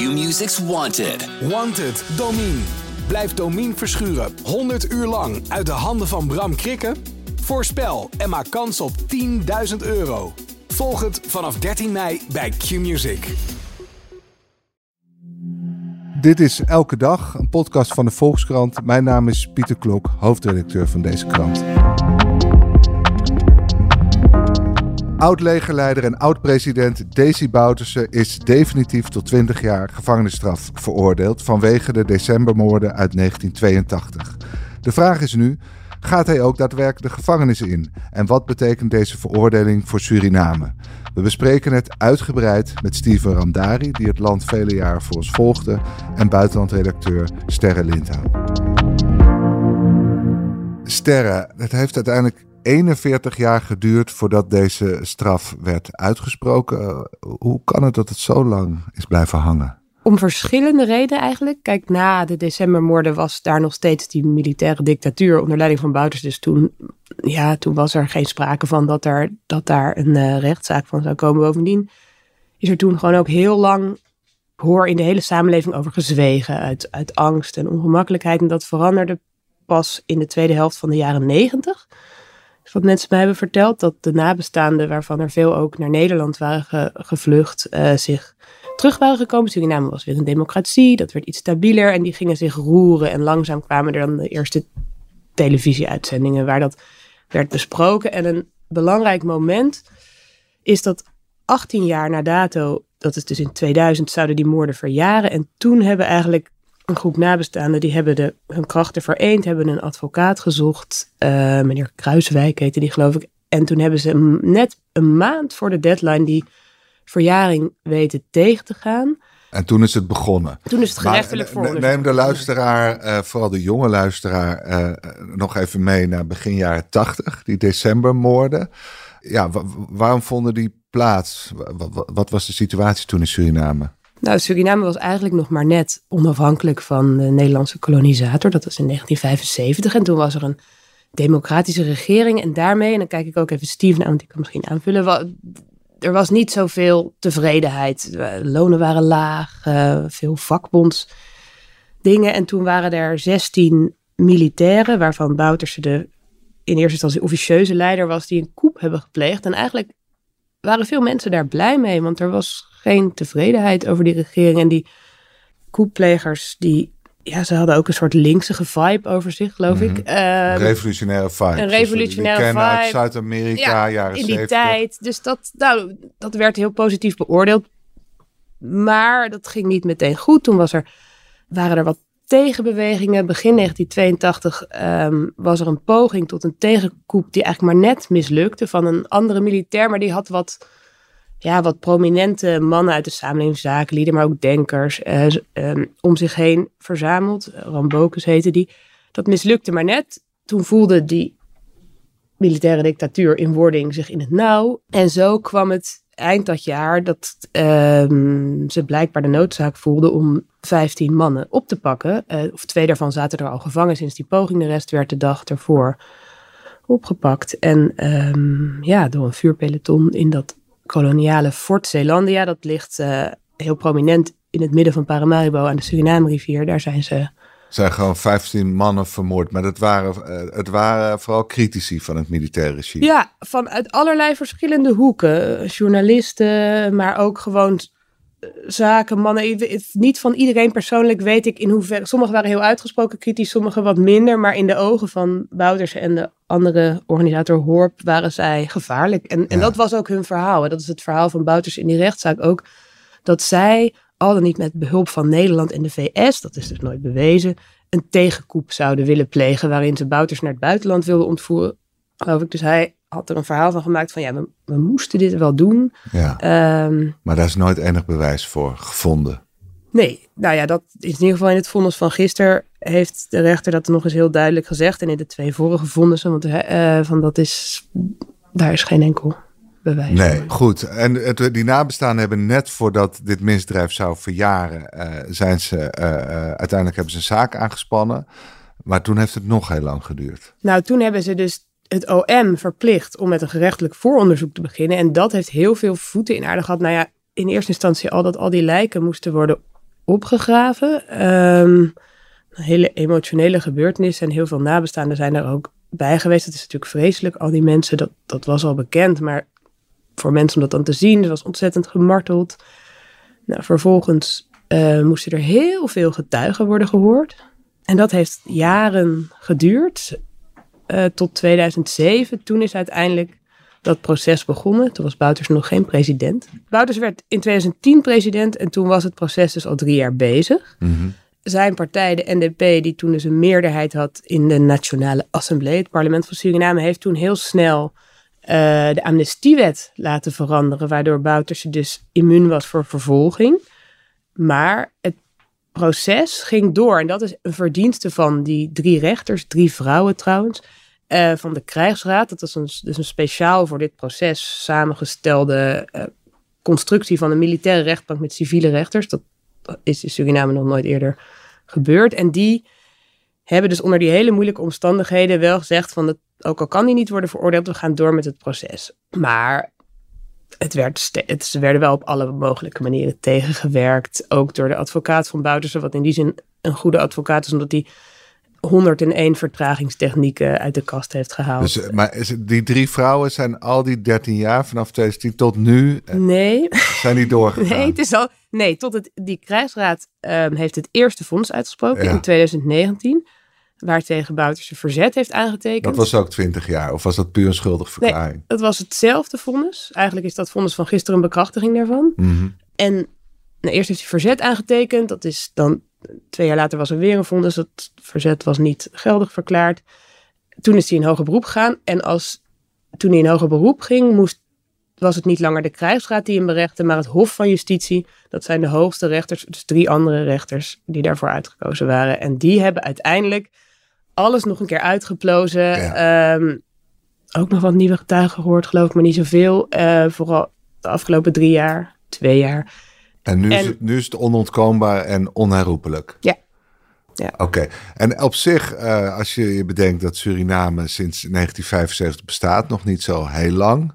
Q-Music's Wanted. Wanted, Domine. Blijf Domine verschuren 100 uur lang uit de handen van Bram Krikken? Voorspel en maak kans op 10.000 euro. Volg het vanaf 13 mei bij Q-Music. Dit is Elke Dag, een podcast van de Volkskrant. Mijn naam is Pieter Klok, hoofdredacteur van deze krant. Oud-legerleider en oud-president Desi Bouterse is definitief tot 20 jaar gevangenisstraf veroordeeld vanwege de decembermoorden uit 1982. De vraag is nu, gaat hij ook daadwerkelijk de gevangenis in? En wat betekent deze veroordeling voor Suriname? We bespreken het uitgebreid met Steven Ramdari, die het land vele jaren voor ons volgde, en buitenlandredacteur Sterre Lindhout. Sterre, het heeft uiteindelijk 41 jaar geduurd voordat deze straf werd uitgesproken. Hoe kan het dat het zo lang is blijven hangen? Om verschillende redenen eigenlijk. Kijk, na de decembermoorden was daar nog steeds die militaire dictatuur onder leiding van Bouters. Dus toen, ja, toen was er geen sprake van dat, er, dat daar een uh, rechtszaak van zou komen. Bovendien is er toen gewoon ook heel lang, hoor in de hele samenleving over gezwegen. Uit, uit angst en ongemakkelijkheid. En dat veranderde pas in de tweede helft van de jaren negentig wat mensen mij hebben verteld, dat de nabestaanden, waarvan er veel ook naar Nederland waren gevlucht, uh, zich terug waren gekomen. Suriname was weer een democratie, dat werd iets stabieler en die gingen zich roeren. En langzaam kwamen er dan de eerste televisieuitzendingen waar dat werd besproken. En een belangrijk moment is dat 18 jaar na dato, dat is dus in 2000, zouden die moorden verjaren. En toen hebben eigenlijk een groep nabestaanden die hebben de, hun krachten vereend, hebben een advocaat gezocht. Uh, meneer Kruiswijk heette die geloof ik. En toen hebben ze net een maand voor de deadline die verjaring weten tegen te gaan. En toen is het begonnen. Toen is het gerechtelijk voor. Neem de luisteraar, uh, vooral de jonge luisteraar, uh, nog even mee naar begin jaren tachtig, die decembermoorden. Ja, waarom vonden die plaats? wat was de situatie toen in Suriname? Nou, Suriname was eigenlijk nog maar net onafhankelijk van de Nederlandse kolonisator. Dat was in 1975. En toen was er een democratische regering. En daarmee, en dan kijk ik ook even Steven aan, want die kan misschien aanvullen. Er was niet zoveel tevredenheid. Lonen waren laag, uh, veel vakbondsdingen. En toen waren er 16 militairen, waarvan Bouterse de in eerste instantie officieuze leider was, die een coup hebben gepleegd. En eigenlijk waren veel mensen daar blij mee, want er was geen tevredenheid over die regering. En die koeplegers, die, ja, ze hadden ook een soort linksige vibe over zich, geloof ik. Uh, revolutionaire vibe. Een revolutionaire vibe. uit Zuid-Amerika, ja, jaren in die tijd. Dus dat, nou, dat werd heel positief beoordeeld. Maar dat ging niet meteen goed. Toen was er, waren er wat tegenbewegingen. Begin 1982 ehm, was er een poging tot een tegenkoep die eigenlijk maar net mislukte van een andere militair, maar die had wat ja, wat prominente mannen uit de samenleving, zakenlieden, maar ook denkers, eh, ehm, om zich heen verzameld. Rambokus heette die. Dat mislukte maar net. Toen voelde die militaire dictatuur in wording zich in het nauw. En zo kwam het eind dat jaar dat ehm, ze blijkbaar de noodzaak voelden om 15 mannen op te pakken. Uh, of twee daarvan zaten er al gevangen sinds die poging. De rest werd de dag ervoor opgepakt. En um, ja, door een vuurpeloton in dat koloniale Fort Zeelandia. Dat ligt uh, heel prominent in het midden van Paramaribo aan de Suriname-rivier. Daar zijn ze. Zijn gewoon 15 mannen vermoord. Maar het waren, uh, het waren vooral critici van het militaire regime. Ja, vanuit allerlei verschillende hoeken. Journalisten, maar ook gewoon zakenmannen. Niet van iedereen persoonlijk weet ik in hoeverre. Sommigen waren heel uitgesproken kritisch, sommigen wat minder. Maar in de ogen van Bouders en de andere organisator Horp waren zij gevaarlijk. En, en dat was ook hun verhaal. En dat is het verhaal van Bouters in die rechtszaak ook. Dat zij, al dan niet met behulp van Nederland en de VS, dat is dus nooit bewezen, een tegenkoep zouden willen plegen. waarin ze Bouters naar het buitenland wilden ontvoeren. Geloof ik. Dus hij had er een verhaal van gemaakt van ja, we, we moesten dit wel doen. Ja. Ehm, maar daar is nooit enig bewijs voor gevonden. Nee, nou ja, dat is in ieder geval in het vonnis van gisteren heeft de rechter dat nog eens heel duidelijk gezegd. En in de twee vorige vonnissen, want uh, van dat is, daar is geen enkel bewijs Nee, goed. En het, die nabestaanden hebben net voordat dit misdrijf zou verjaren, uh, zijn ze, uh, uiteindelijk hebben ze een zaak aangespannen. Maar toen heeft het nog heel lang geduurd. Nou, toen hebben ze dus het OM verplicht om met een gerechtelijk vooronderzoek te beginnen. En dat heeft heel veel voeten in aarde gehad. Nou ja, in eerste instantie al dat al die lijken moesten worden opgegraven. Een hele emotionele gebeurtenis en heel veel nabestaanden zijn er ook bij geweest. Het is natuurlijk vreselijk, al die mensen, dat, dat was al bekend. Maar voor mensen om dat dan te zien, dat was ontzettend gemarteld. Nou, vervolgens uh, moesten er heel veel getuigen worden gehoord. En dat heeft jaren geduurd, uh, tot 2007. Toen is uiteindelijk dat proces begonnen. Toen was Bouters nog geen president. Bouters werd in 2010 president en toen was het proces dus al drie jaar bezig. Mm Zijn partij, de NDP, die toen dus een meerderheid had in de Nationale Assemblée, het parlement van Suriname, heeft toen heel snel de amnestiewet laten veranderen, waardoor Bouters dus immuun was voor vervolging. Maar het proces ging door. En dat is een verdienste van die drie rechters, drie vrouwen trouwens, uh, van de krijgsraad. Dat is een, dus een speciaal voor dit proces samengestelde uh, constructie van een militaire rechtbank met civiele rechters. Dat is in Suriname nog nooit eerder gebeurd. En die hebben dus onder die hele moeilijke omstandigheden wel gezegd van, dat, ook al kan die niet worden veroordeeld, we gaan door met het proces. Maar het werd het, ze werden wel op alle mogelijke manieren tegengewerkt. Ook door de advocaat van Boutersen, wat in die zin een goede advocaat is, omdat hij 101 vertragingstechnieken uit de kast heeft gehaald. Dus, maar is het, die drie vrouwen zijn al die 13 jaar, vanaf 2010 tot nu, eh, nee. zijn die doorgegaan? Nee, het is al, nee tot het, die krijgsraad um, heeft het eerste vonnis uitgesproken ja. in 2019 waar tegen Bouterse verzet heeft aangetekend. Dat was ook 20 jaar, of was dat puur een schuldig verklaring? Nee, het was hetzelfde vonnis. Eigenlijk is dat vonnis van gisteren een bekrachtiging daarvan. Mm -hmm. En nou, eerst heeft hij verzet aangetekend. Dat is dan, twee jaar later was er weer een vonnis. Dat verzet was niet geldig verklaard. Toen is hij in hoger beroep gegaan. En als, toen hij in hoger beroep ging, moest, was het niet langer de krijgsraad die hem berechtte, maar het Hof van Justitie. Dat zijn de hoogste rechters, dus drie andere rechters die daarvoor uitgekozen waren. En die hebben uiteindelijk alles nog een keer uitgeplozen. Ja. Um, ook nog wat nieuwe getuigen gehoord, geloof ik, maar niet zoveel. Uh, vooral de afgelopen drie jaar, twee jaar. En nu, en, is, het, nu is het onontkoombaar en onherroepelijk. Ja. Ja. Oké. Okay. En op zich, uh, als je je bedenkt dat Suriname sinds 1975 bestaat, nog niet zo heel lang.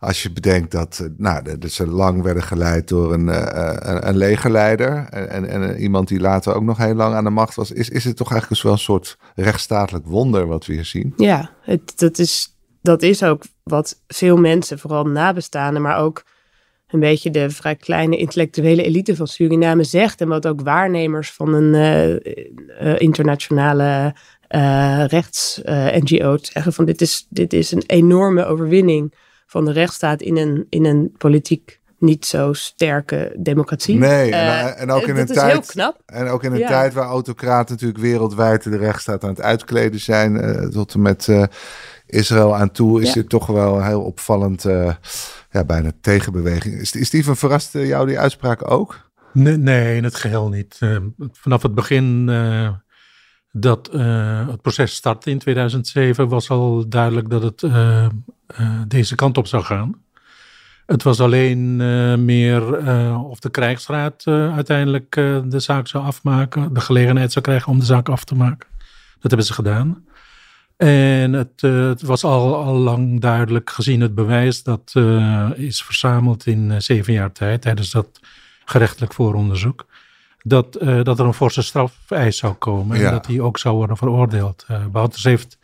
Als je bedenkt dat, nou, dat ze lang werden geleid door een, uh, een, een legerleider en, en, en, iemand die later ook nog heel lang aan de macht was, is, is het toch eigenlijk dus wel een soort rechtsstatelijk wonder wat we hier zien? Ja, het, dat, is, dat is ook wat veel mensen, vooral nabestaanden, maar ook een beetje de vrij kleine intellectuele elite van Suriname zegt. En wat ook waarnemers van een uh, uh, internationale uh, rechts-NGO zeggen van dit is, dit is een enorme overwinning van de rechtsstaat in een, in een politiek niet zo sterke democratie. Nee, en, en ook in een tijd. Heel knap. En ook in een ja. tijd waar autocraten natuurlijk wereldwijd de rechtsstaat aan het uitkleden zijn, tot en met Israël aan toe, is ja. dit toch wel heel opvallend. Ja, bijna tegenbeweging. Is, is die van verrast jou die uitspraak ook? Nee, nee, in het geheel niet. vanaf het begin dat uh, het proces startte in 2007, was al duidelijk dat het deze kant op zou gaan. Het was alleen meer of de krijgsraad uiteindelijk de zaak zou afmaken, de gelegenheid zou krijgen om de zaak af te maken. Dat hebben ze gedaan. En het, het was al, al lang duidelijk gezien het bewijs dat is verzameld in zeven jaar tijd tijdens dat gerechtelijk vooronderzoek dat, uh, dat er een forse strafeis zou komen. Ja. En dat hij ook zou worden veroordeeld. Uh, heeft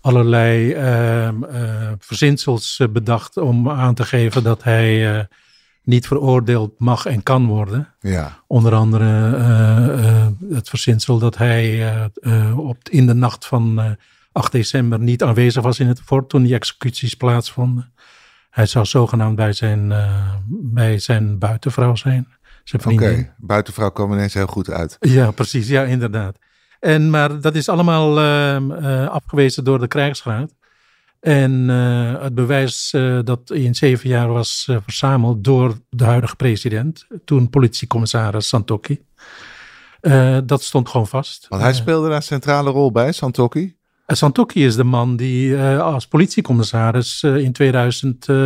allerlei uh, verzinsels bedacht om aan te geven dat hij niet veroordeeld mag en kan worden. Ja. Onder andere het verzinsel dat hij op, in de nacht van 8 december niet aanwezig was in het fort toen die executies plaatsvonden. Hij zou zogenaamd bij zijn, bij zijn buitenvrouw zijn. Oké, okay. buitenvrouw kwam ineens heel goed uit. Ja, precies. Ja, inderdaad. En, maar dat is allemaal uh, uh, afgewezen door de krijgsraad. En uh, het bewijs dat in zeven jaar was verzameld door de huidige president, toen politiecommissaris Santokki, dat stond gewoon vast. Want hij speelde daar een centrale rol bij, Santokki? Santokki is de man die uh, als politiecommissaris uh, in 2000 uh,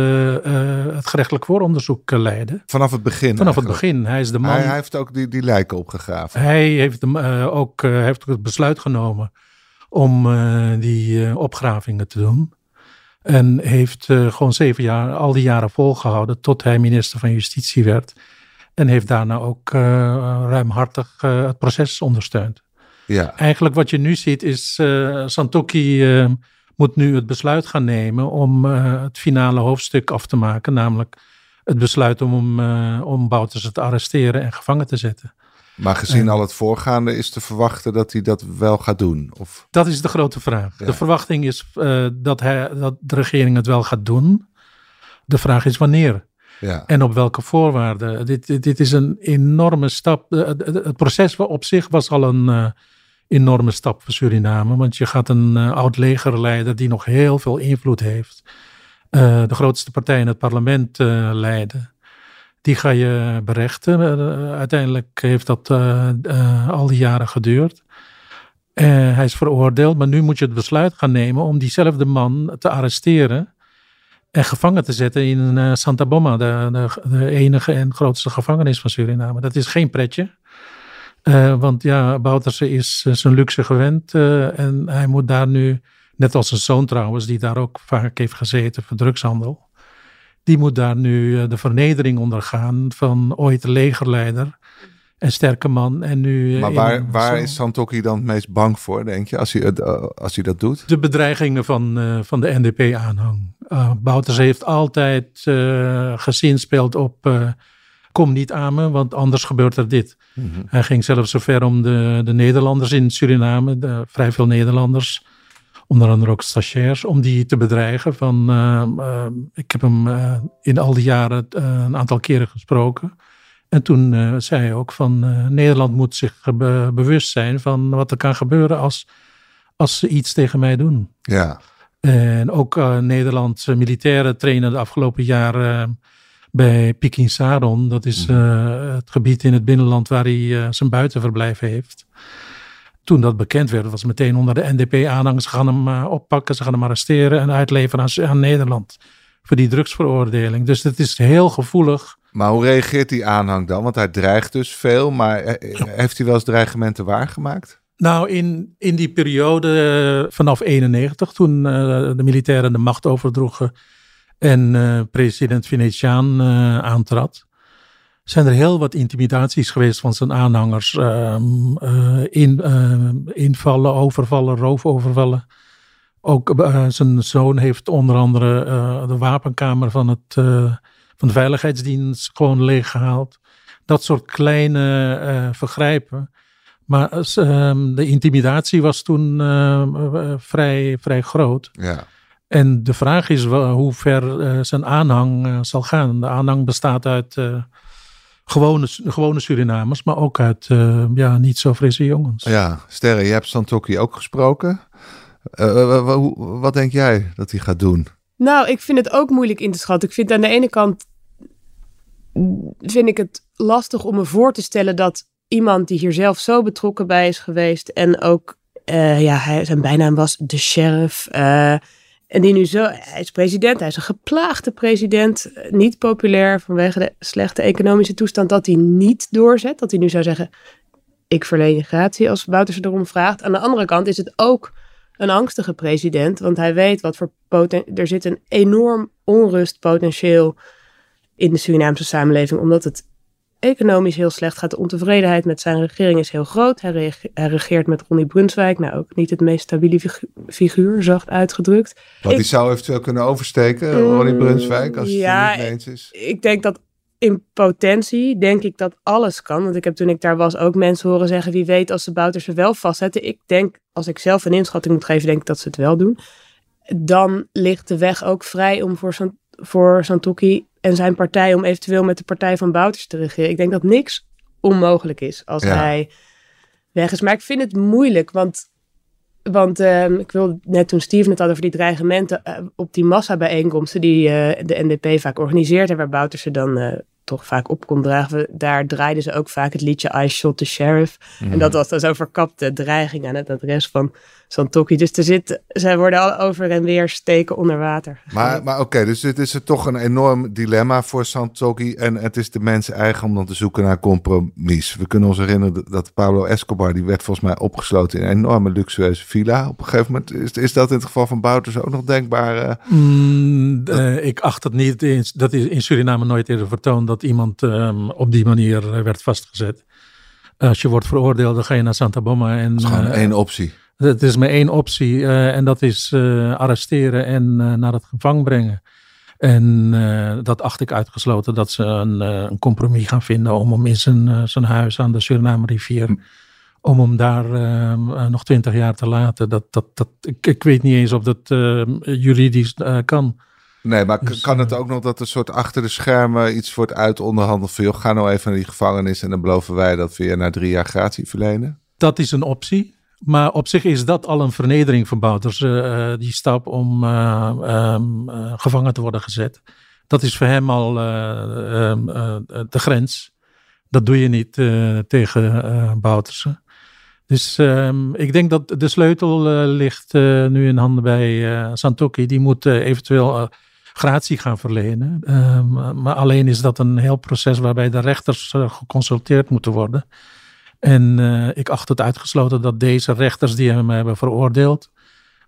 het gerechtelijk vooronderzoek leidde. Vanaf het begin? Vanaf eigenlijk. het begin. Hij is de man. Hij, hij heeft ook die, die lijken opgegraven. Hij heeft, ook, heeft het besluit genomen om die opgravingen te doen. En heeft gewoon zeven jaar, al die jaren volgehouden tot hij minister van Justitie werd. En heeft daarna ook ruimhartig het proces ondersteund. Ja. Eigenlijk wat je nu ziet is, Santoki moet nu het besluit gaan nemen om het finale hoofdstuk af te maken. Namelijk het besluit om, om Bouters te arresteren en gevangen te zetten. Maar gezien al het voorgaande is te verwachten dat hij dat wel gaat doen? Of? Dat is de grote vraag. De verwachting is uh, dat, hij, dat de regering het wel gaat doen. De vraag is wanneer. Ja. En op welke voorwaarden. Dit, dit, is een enorme stap. Het proces op zich was al een uh, enorme stap voor Suriname. Want je gaat een uh, oud legerleider die nog heel veel invloed heeft. de grootste partij in het parlement leiden. Die ga je berechten. Uiteindelijk heeft dat al die jaren geduurd. hij is veroordeeld, maar nu moet je het besluit gaan nemen om diezelfde man te arresteren en gevangen te zetten in Santa Boma, de, de, enige en grootste gevangenis van Suriname. Dat is geen pretje. Want ja, Bouterse is zijn luxe gewend en hij moet daar nu, net als zijn zoon trouwens, die daar ook vaak heeft gezeten voor drugshandel die moet daar nu eh, de vernedering ondergaan van ooit de legerleider. Een sterke man en nu... Eh, maar waar, waar is Santoki dan het meest bang voor, denk je, als hij, eh, als hij dat doet? De bedreigingen van, van de NDP-aanhang. Uh, Bouters heeft altijd uh, gezinspeeld op... kom niet aan me, want anders gebeurt er dit. Mhm. Hij ging zelfs zover om de, de Nederlanders in Suriname, de, vrij veel Nederlanders onder andere ook stagiairs, om die te bedreigen. Van, uh, uh, ik heb hem uh, in al die jaren een aantal keren gesproken. En toen zei hij ook van Nederland moet zich be bewust zijn van wat er kan gebeuren als, als ze iets tegen mij doen. Ja. En ook Nederlandse militairen trainen de afgelopen jaren bij Pikin Saron. Dat is mhm. het gebied in het binnenland waar hij zijn buitenverblijf heeft toen dat bekend werd, was meteen onder de NDP-aanhangers. Ze gaan hem uh, oppakken, ze gaan hem arresteren en uitleveren aan, aan, Nederland. Voor die drugsveroordeling. Dus het is heel gevoelig. Maar hoe reageert die aanhang dan? Want hij dreigt dus veel, maar eh, heeft hij wel eens dreigementen waargemaakt? Nou, in, in die periode eh, vanaf 91, toen de militairen de macht overdroegen en uh, president Venetiaan aantrad, zijn er heel wat intimidaties geweest van zijn aanhangers. Ehm, eh, in, uh, invallen, overvallen, roofovervallen. Ook uh, zijn zoon heeft onder andere de wapenkamer van, het, van de veiligheidsdienst gewoon leeggehaald. Dat soort kleine vergrijpen. Maar ehm, de intimidatie was toen vrij, vrij groot. Ja. En de vraag is hoe ver zijn aanhang zal gaan. De aanhang bestaat uit gewone, gewone Surinamers, maar ook uit uh, ja, niet zo frisse jongens. Ja, Sterre, je hebt Santoki ook gesproken. Uh, wat denk jij dat hij gaat doen? Nou, ik vind het ook moeilijk in te schatten. Ik vind aan de ene kant vind ik het lastig om me voor te stellen dat iemand die hier zelf zo betrokken bij is geweest en ook, uh, ja, hij, zijn bijnaam was de sheriff. En die nu zo, hij is president, hij is een geplaagde president, niet populair vanwege de slechte economische toestand, dat hij niet doorzet. Dat hij nu zou zeggen, ik verleen je gratie als Bouterse erom vraagt. Aan de andere kant is het ook een angstige president, want hij weet wat voor poten er zit een enorm onrustpotentieel in de Surinaamse samenleving, omdat het economisch heel slecht gaat. De ontevredenheid met zijn regering is heel groot. Hij, regeert met Ronnie Brunswijk. Nou, ook niet het meest stabiele figuur, zacht uitgedrukt. Wat die zou eventueel kunnen oversteken, mm, Ronnie Brunswijk, als ja, het niet eens is. Ik denk dat in potentie, denk ik dat alles kan. Want ik heb toen ik daar was ook mensen horen zeggen... wie weet als de ze wel vastzetten. Ik denk, als ik zelf een inschatting moet geven, denk ik dat ze het wel doen. Dan ligt de weg ook vrij om voor, zo'n voor Santoki en zijn partij om eventueel met de partij van Bouters te regeren. Ik denk dat niks onmogelijk is als hij weg is. Maar ik vind het moeilijk, want, want uh, ik wil net toen Steven het had over die dreigementen uh, op die massabijeenkomsten die uh, de NDP vaak organiseert en waar Bouters ze dan eh, toch vaak op kon dragen. Daar draaiden ze ook vaak het liedje I Shot the Sheriff. En mhm. dat was dan zo verkapte dreiging aan het adres van Santokki. Dus er zit, zij worden al over en weer steken onder water. Maar, maar oké, dus dit is er toch een enorm dilemma voor Santokki. En het is de mensen eigen om dan te zoeken naar compromis. We kunnen ons herinneren dat Pablo Escobar, die werd volgens mij opgesloten in een enorme luxueuze villa. Op een gegeven moment is, is dat in het geval van Bouters ook nog denkbaar? eh? Mm, eh, ik acht het niet. In, dat is in Suriname nooit eerder vertoond dat iemand ehm, op die manier werd vastgezet. Als je wordt veroordeeld, dan ga je naar Santa Boma. En, Dat is gewoon eh, één optie. Het is maar één optie eh, en dat is eh, arresteren en eh, naar het gevang brengen. En dat acht ik uitgesloten dat ze een, een compromis gaan vinden om hem in zijn, zijn huis aan de Suriname rivier, om hem daar ehm, eh, nog twintig jaar te laten. Dat, dat, dat, ik, ik weet niet eens of dat ehm, juridisch kan. Nee, maar Dus, kan het ook nog dat er soort achter de schermen iets wordt uitonderhandeld van... joh, ga nou even naar die gevangenis en dan beloven wij dat we je na drie jaar gratie verlenen? Dat is een optie. Maar op zich is dat al een vernedering van Bouters, eh, eh, die stap om eh, ehm, eh, gevangen te worden gezet. Dat is voor hem al eh, ehm, eh, de grens. Dat doe je niet tegen Boutersen. Dus ehm, ik denk dat de sleutel ligt nu in handen bij eh Santokki. Die moet eventueel gratie gaan verlenen. Maar alleen is dat een heel proces waarbij de rechters geconsulteerd moeten worden. En eh, ik acht het uitgesloten dat deze rechters die hem hebben veroordeeld,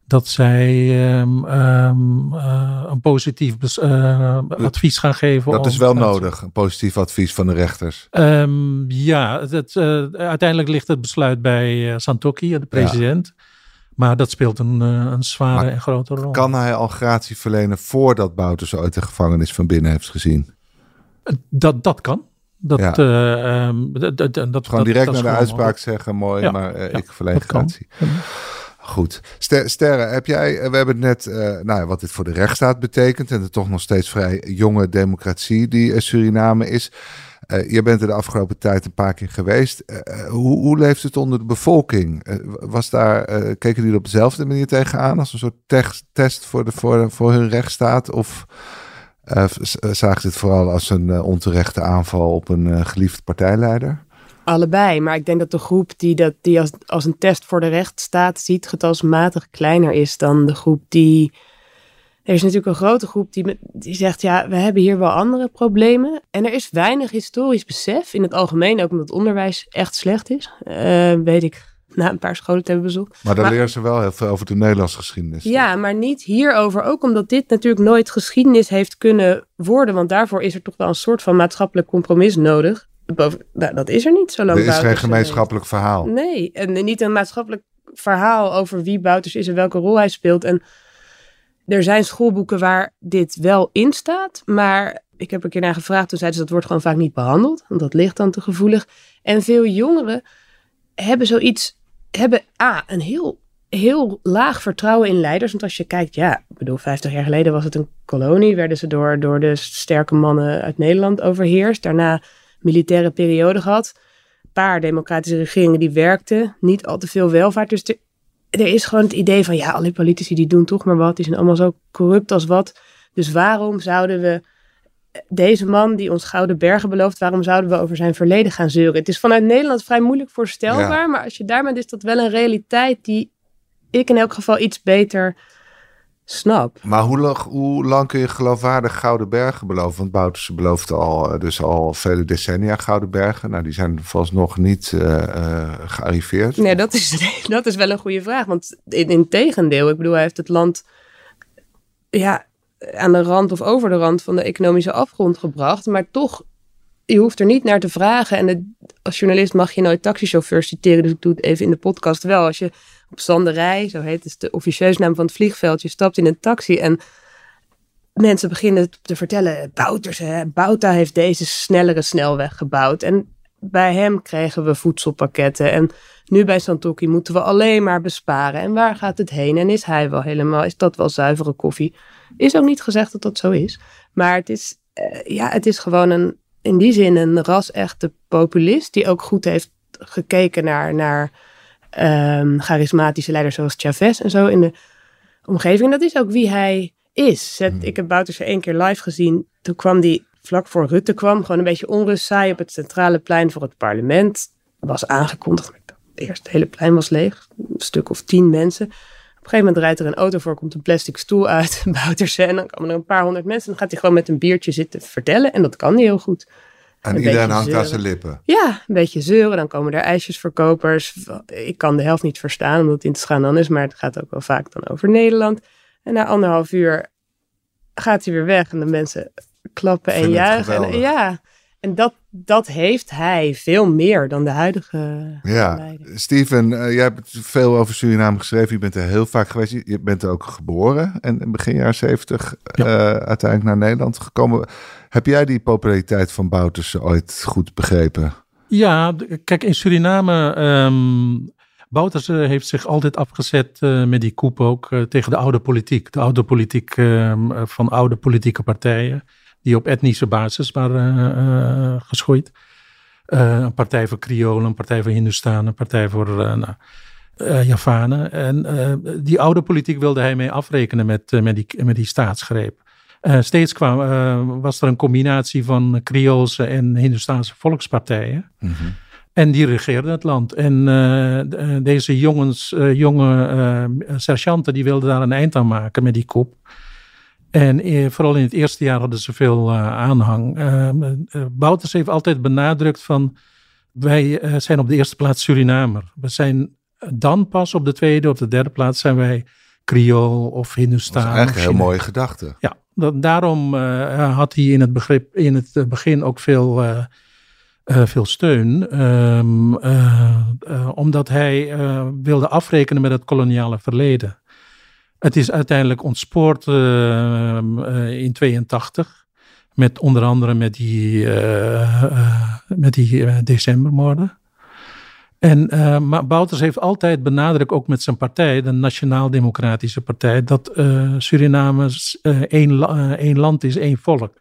dat zij ehm, eh, een positief eh, advies gaan geven. Dat is wel nodig, een positief advies van de rechters. Ehm, ja, het, uiteindelijk ligt het besluit bij Santokki, de president. Maar dat speelt een, een zware Maar en grote rol. Kan hij al gratie verlenen voordat Bouters ooit de gevangenis van binnen heeft gezien? Dat, dat kan. Dat, Ja. eh, ehm, dat, dat, dat, Gewoon dat- direct dat is naar de gewoon uitspraak zeggen, mooi, Ja, maar ja, ik verleen gratie. Goed. Ster- Sterre, heb jij, eh, we hebben het net, eh, nou, ja, wat dit voor de rechtsstaat betekent en de toch nog steeds vrij jonge democratie die Suriname is. Je bent er de afgelopen tijd een paar keer geweest. Hoe, hoe leeft het onder de bevolking? Was daar, keken die er op dezelfde manier tegenaan als een soort tex- test voor, de, voor, voor hun rechtsstaat? Of eh, z- zagen ze het vooral als een eh, onterechte aanval op een eh, geliefd partijleider? Allebei, maar ik denk dat de groep die dat die als, als een test voor de rechtsstaat ziet, getalsmatig kleiner is dan de groep die. Er is natuurlijk een grote groep die, die zegt: ja, we hebben hier wel andere problemen. En er is weinig historisch besef in het algemeen, ook omdat het onderwijs echt slecht is. Eh, weet ik na een paar scholen te hebben bezocht. Maar dan Maar- leren ze wel heel veel over de Nederlandse geschiedenis. Ja, maar niet hierover. Ook omdat dit natuurlijk nooit geschiedenis heeft kunnen worden. Want daarvoor is er toch wel een soort van maatschappelijk compromis nodig. Boven, nou, dat is er niet zo lang. Er is geen Bouters gemeenschappelijk verhaal. Nee, en niet een maatschappelijk verhaal over wie Bouters is en welke rol hij speelt. En er zijn schoolboeken waar dit wel in staat. Maar ik heb er een keer naar gevraagd. Toen zeiden ze dat wordt gewoon vaak niet behandeld. Want dat ligt dan te gevoelig. En veel jongeren hebben zoiets. Hebben A, een heel heel laag vertrouwen in leiders. Want als je kijkt, ja, ik bedoel, 50 jaar geleden was het een kolonie. Werden ze door, door de sterke mannen uit Nederland overheerst. Daarna militaire periode gehad. Een paar democratische regeringen die werkten. Niet al te veel welvaart. Dus er, er is gewoon het idee van, ja, al die politici die doen toch maar wat. Die zijn allemaal zo corrupt als wat. Dus waarom zouden we deze man die ons Gouden Bergen belooft, waarom zouden we over zijn verleden gaan zeuren? Het is vanuit Nederland vrij moeilijk voorstelbaar, Ja. maar als je daar bent, is dat wel een realiteit die ik in elk geval iets beter snap. Maar hoe, lang- hoe lang kun je geloofwaardig Gouden Bergen beloven? Want Bouterse beloofde al, eh, dus al vele decennia Gouden Bergen. Nou, die zijn nog niet eh, eh, gearriveerd. Nee, dat is, dat is wel een goede vraag, want in, in tegendeel, ik bedoel, hij heeft het land ja, aan de rand of over de rand van de economische afgrond gebracht, maar toch, je hoeft er niet naar te vragen. En als journalist mag je nooit taxichauffeurs citeren, dus ik doe het even in de podcast wel. Als je op Zanderij, zo heet het de officieuze naam van het vliegveld, je stapt in een taxi en mensen beginnen te vertellen, Bouters, hè, Bouta heeft deze snellere snelweg gebouwd. En bij hem kregen we voedselpakketten en nu bij Santoki moeten we alleen maar besparen. En waar gaat het heen? En is hij wel helemaal, is dat wel zuivere koffie? Is ook niet gezegd dat dat zo is. Maar het is, eh, ja, het is gewoon een, in die zin een ras-echte populist die ook goed heeft gekeken naar, naar ehm, charismatische leiders zoals Chavez en zo in de omgeving. En dat is ook wie hij is. Het- Ik heb Bouterse één keer live gezien. Toen kwam die vlak voor Rutte kwam, gewoon een beetje onrust saai op het centrale plein voor het parlement. Was aangekondigd. eerst het hele plein was leeg. Een stuk of tien mensen. Op een gegeven moment rijdt er een auto voor, komt een plastic stoel uit, Bouterse. En dan komen er een paar honderd mensen. En dan gaat hij gewoon met een biertje zitten vertellen. En dat kan hij heel goed. En Een iedereen hangt aan zijn lippen. Ja, een beetje zeuren. Dan komen er ijsjesverkopers. Ik kan de helft niet verstaan, omdat het in het gaan dan is. Maar het gaat ook wel vaak dan over Nederland. En na anderhalf uur gaat hij weer weg. En de mensen klappen en juichen. En, ja, en dat, dat heeft hij veel meer dan de huidige Ja. Steven, eh, jij hebt veel over Suriname geschreven. Je bent er heel vaak geweest. Je- bent er ook geboren en in begin jaren zeventig Ja. eh, uiteindelijk naar Nederland gekomen. Heb jij die populariteit van Bouterse ooit goed begrepen? Ja, kijk, in Suriname. ehm Bouterse heeft zich altijd afgezet eh, met die koep ook tegen de oude politiek. De oude politiek ehm, eh, van oude politieke partijen. Die op etnische basis waren eh, geschoeid. Eh, een partij voor Kriolen, een partij voor Hindustanen, een partij voor nou, Javanen. En die oude politiek wilde hij mee afrekenen met, met, die, met die staatsgreep. Steeds kwam, was er een combinatie van Krioolse en Hindustaanse volkspartijen. En die regeerden het land. En deze jongens, jonge eh, sergeanten, die wilden daar een eind aan maken met die kop. En eh, vooral in het eerste jaar hadden ze veel eh, aanhang. Eh, Bouters heeft altijd benadrukt van, wij zijn op de eerste plaats Surinamer. We zijn dan pas op de tweede, op de derde plaats zijn wij Creool of Dat is Hindustan. eigenlijk of een heel mooie gedachte. Ja, da- daarom had hij in het, begrip, in het begin ook veel, veel steun. Ehm, eh, eh, omdat hij wilde afrekenen met het koloniale verleden. Het is uiteindelijk ontspoord ehm, eh, in 82. Met onder andere met die, eh, eh, met die eh, decembermoorden. En, eh, maar Bouters heeft altijd benadrukt, ook met zijn partij, de Nationaal Democratische Partij, dat eh, Suriname eh, één, eh, één land is, één volk.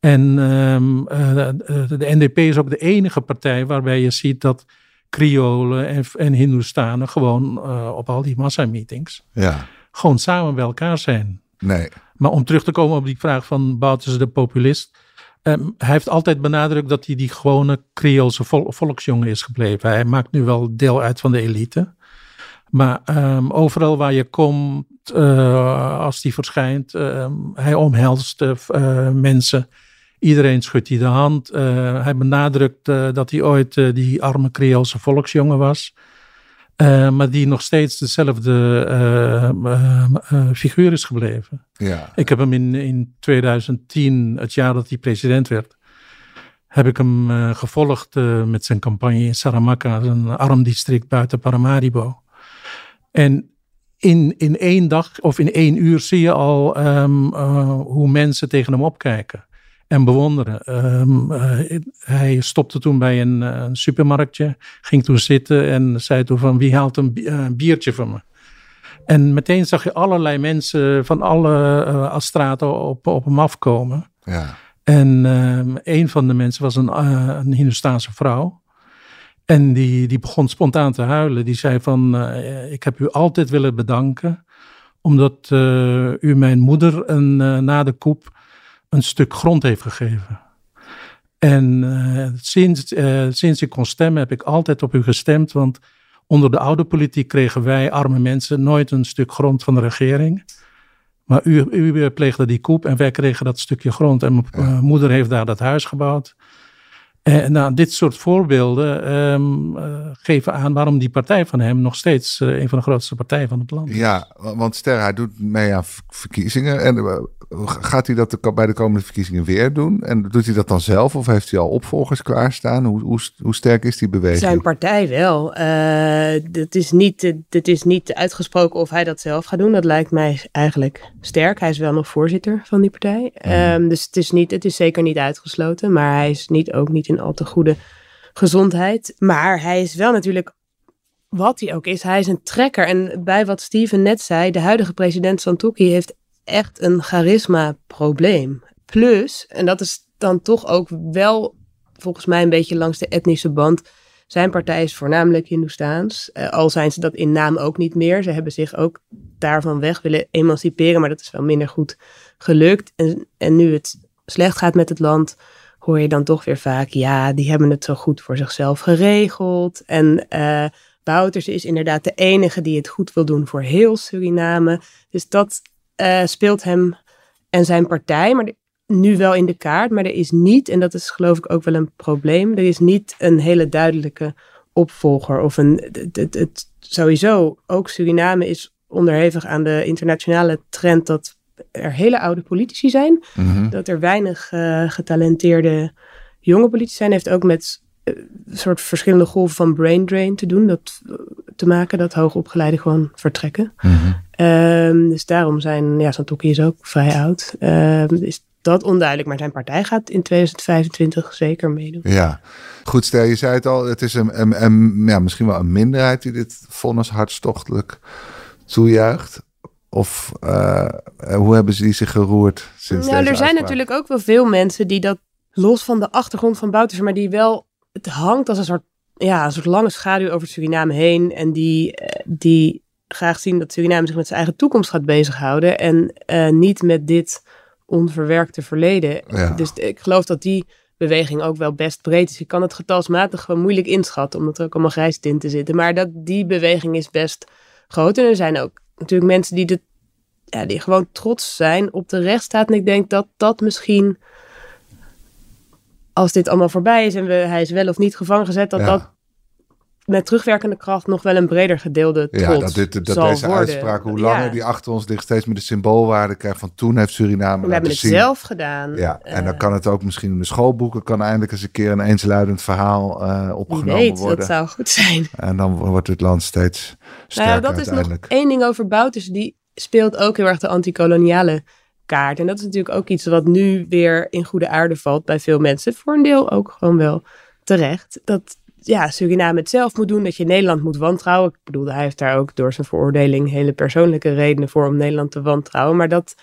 En ehm, eh, de, NDP is ook de enige partij waarbij je ziet dat Kriolen en, en gewoon eh, op al die massameetings Ja, gewoon samen bij elkaar zijn. nee. Maar om terug te komen op die vraag van Bouters de populist. ehm, hij heeft altijd benadrukt dat hij die gewone Creoolse vol- volksjongen is gebleven. Hij maakt nu wel deel uit van de elite. Maar ehm, overal waar je komt, eh, als die verschijnt, ehm, hij omhelst eh, eh, mensen. Iedereen schudt hij de hand. Hij benadrukt dat hij ooit die arme Creoolse volksjongen was. Eh, maar die nog steeds dezelfde eh, eh, figuur is gebleven. Ja, Ik heb hem in, in 2010, het jaar dat hij president werd, heb ik hem gevolgd met zijn campagne in Saramacca, een arm district buiten Paramaribo. En in, in één dag of in één uur zie je al ehm, eh, hoe mensen tegen hem opkijken en bewonderen. Ehm, eh, hij stopte toen bij een, eh, een supermarktje, ging toen zitten en zei toen van wie haalt een eh, biertje voor me? En meteen zag je allerlei mensen van alle eh, straten op, op hem afkomen. ja. En ehm, een van de mensen was een, een Hindustaanse vrouw. En die, die begon spontaan te huilen. Die zei van, ik heb u altijd willen bedanken. Omdat u mijn moeder een, na de koep een stuk grond heeft gegeven. En eh, sinds, eh, sinds ik kon stemmen heb ik altijd op u gestemd. Want onder de oude politiek kregen wij arme mensen nooit een stuk grond van de regering. Maar u, u pleegde die koep en wij kregen dat stukje grond. En mijn eh, moeder heeft daar dat huis gebouwd. En nou, dit soort voorbeelden ehm, eh, geven aan waarom die partij van hem nog steeds eh, een van de grootste partijen van het land is. Ja, wa- want Ster, hij doet mee aan verkiezingen. En eh, gaat hij dat de, bij de komende verkiezingen weer doen? En doet hij dat dan zelf of heeft hij al opvolgers klaarstaan? Hoe, hoe, hoe sterk is die beweging? Zijn partij wel. Eh dit, is niet, dit is niet uitgesproken of hij dat zelf gaat doen. Dat lijkt mij eigenlijk sterk. Hij is wel nog voorzitter van die partij. Ehm, dus het is, niet, het is zeker niet uitgesloten. Maar hij is niet, ook niet in al te goede gezondheid. Maar hij is wel natuurlijk, wat hij ook is, hij is een trekker. En bij wat Steven net zei, de huidige president Santokki heeft echt een charisma-probleem. Plus, en dat is dan toch ook wel volgens mij een beetje langs de etnische band. Zijn partij is voornamelijk Hindoestaans. Eh, al zijn ze dat in naam ook niet meer. Ze hebben zich ook daarvan weg willen emanciperen, maar dat is wel minder goed gelukt. En, en nu het slecht gaat met het land, hoor je dan toch weer vaak, ja, die hebben het zo goed voor zichzelf geregeld. En eh, Bouters is inderdaad de enige die het goed wil doen voor heel Suriname. Dus dat uh, speelt hem en zijn partij, maar nu wel in de kaart. Maar er is niet, en dat is geloof ik ook wel een probleem, er is niet een hele duidelijke opvolger. Of een, het sowieso, ook Suriname is onderhevig aan de internationale trend dat er hele oude politici zijn. Mhm. Dat er weinig uh, getalenteerde jonge politici zijn. Heeft ook met uh, een soort verschillende golven van brain drain te doen. Dat, uh, te maken dat hoogopgeleiden gewoon vertrekken. Mhm. Um, dus daarom zijn, ja, Santokki is ook vrij oud. Um, is dat onduidelijk, maar zijn partij gaat in 2025 zeker meedoen. Ja, goed stel, je zei het al, het is een, een, een ja, misschien wel een minderheid die dit vonnis hartstochtelijk toejuicht. Of uh, hoe hebben ze die zich geroerd sinds Nou, er zijn uitspraak? natuurlijk ook wel veel mensen die dat los van de achtergrond van Bouters, maar die wel, het hangt als een soort, ja, een soort lange schaduw over Suriname heen en die, die graag zien dat Suriname zich met zijn eigen toekomst gaat bezighouden en uh, niet met dit onverwerkte verleden. Ja. Dus ik geloof dat die beweging ook wel best breed is. Je kan het getalsmatig gewoon moeilijk inschatten, omdat er ook allemaal grijstinten zitten. Maar dat die beweging is best groot. En er zijn ook natuurlijk mensen die, de, ja, die gewoon trots zijn op de rechtsstaat. En ik denk dat dat misschien, als dit allemaal voorbij is en we, hij is wel of niet gevangen gezet, dat Ja. dat met terugwerkende kracht nog wel een breder gedeelde trots Ja, dat, dit, dat zal deze worden. uitspraak, hoe langer Ja. die achter ons ligt, steeds meer de symboolwaarde krijgt van toen heeft Suriname We hebben het zien. zelf gedaan. Ja, en dan Eh, kan het ook misschien in de schoolboeken, kan eindelijk eens een keer een eensluidend verhaal uh, opgenomen weet, worden. dat zou goed zijn. En dan wordt het land steeds sterker Nou ja, dat is nog één ding over Bouters. Die speelt ook heel erg de antikoloniale kaart. En dat is natuurlijk ook iets wat nu weer in goede aarde valt bij veel mensen. Voor een deel ook gewoon wel terecht. Dat ja, Suriname het zelf moet doen. Dat je Nederland moet wantrouwen. Ik bedoel, hij heeft daar ook door zijn veroordeling hele persoonlijke redenen voor om Nederland te wantrouwen. Maar dat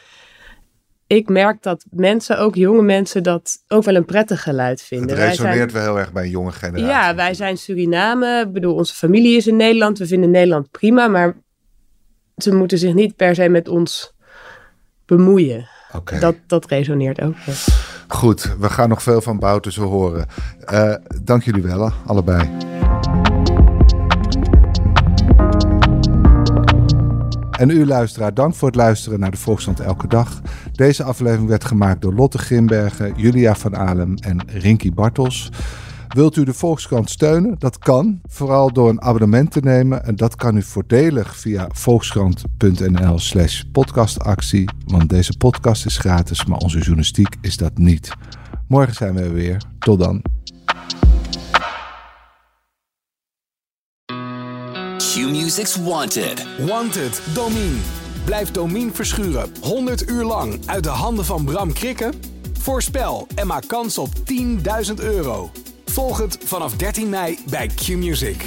ik merk dat mensen, ook jonge mensen, dat ook wel een prettig geluid vinden. Het resoneert wel heel erg bij een jonge generatie. ja, wij zijn Suriname. Ik bedoel, onze familie is in Nederland. We vinden Nederland prima, maar ze moeten zich niet per se met ons bemoeien. Oké. Dat, dat resoneert ook. wel. Goed, we gaan nog veel van Boutersen horen. Uh, dank jullie wel, allebei. En u luisteraar, dank voor het luisteren naar de Volksstand Elke Dag. Deze aflevering werd gemaakt door Lotte Grimbergen, Julia van Alem en Rinky Bartels. Wilt u de Volkskrant steunen? Dat kan, vooral door een abonnement te nemen. En dat kan u voordelig via volkskrant.nl slash podcastactie. Want deze podcast is gratis, maar onze journalistiek is dat niet. Morgen zijn we er weer. Tot dan. Q-Music's Wanted. Wanted, Domine. Blijf Domine verschuren 100 uur lang uit de handen van Bram Krikken? Voorspel en maak kans op 10.000 euro. Volg het vanaf 13 mei bij Q-Music.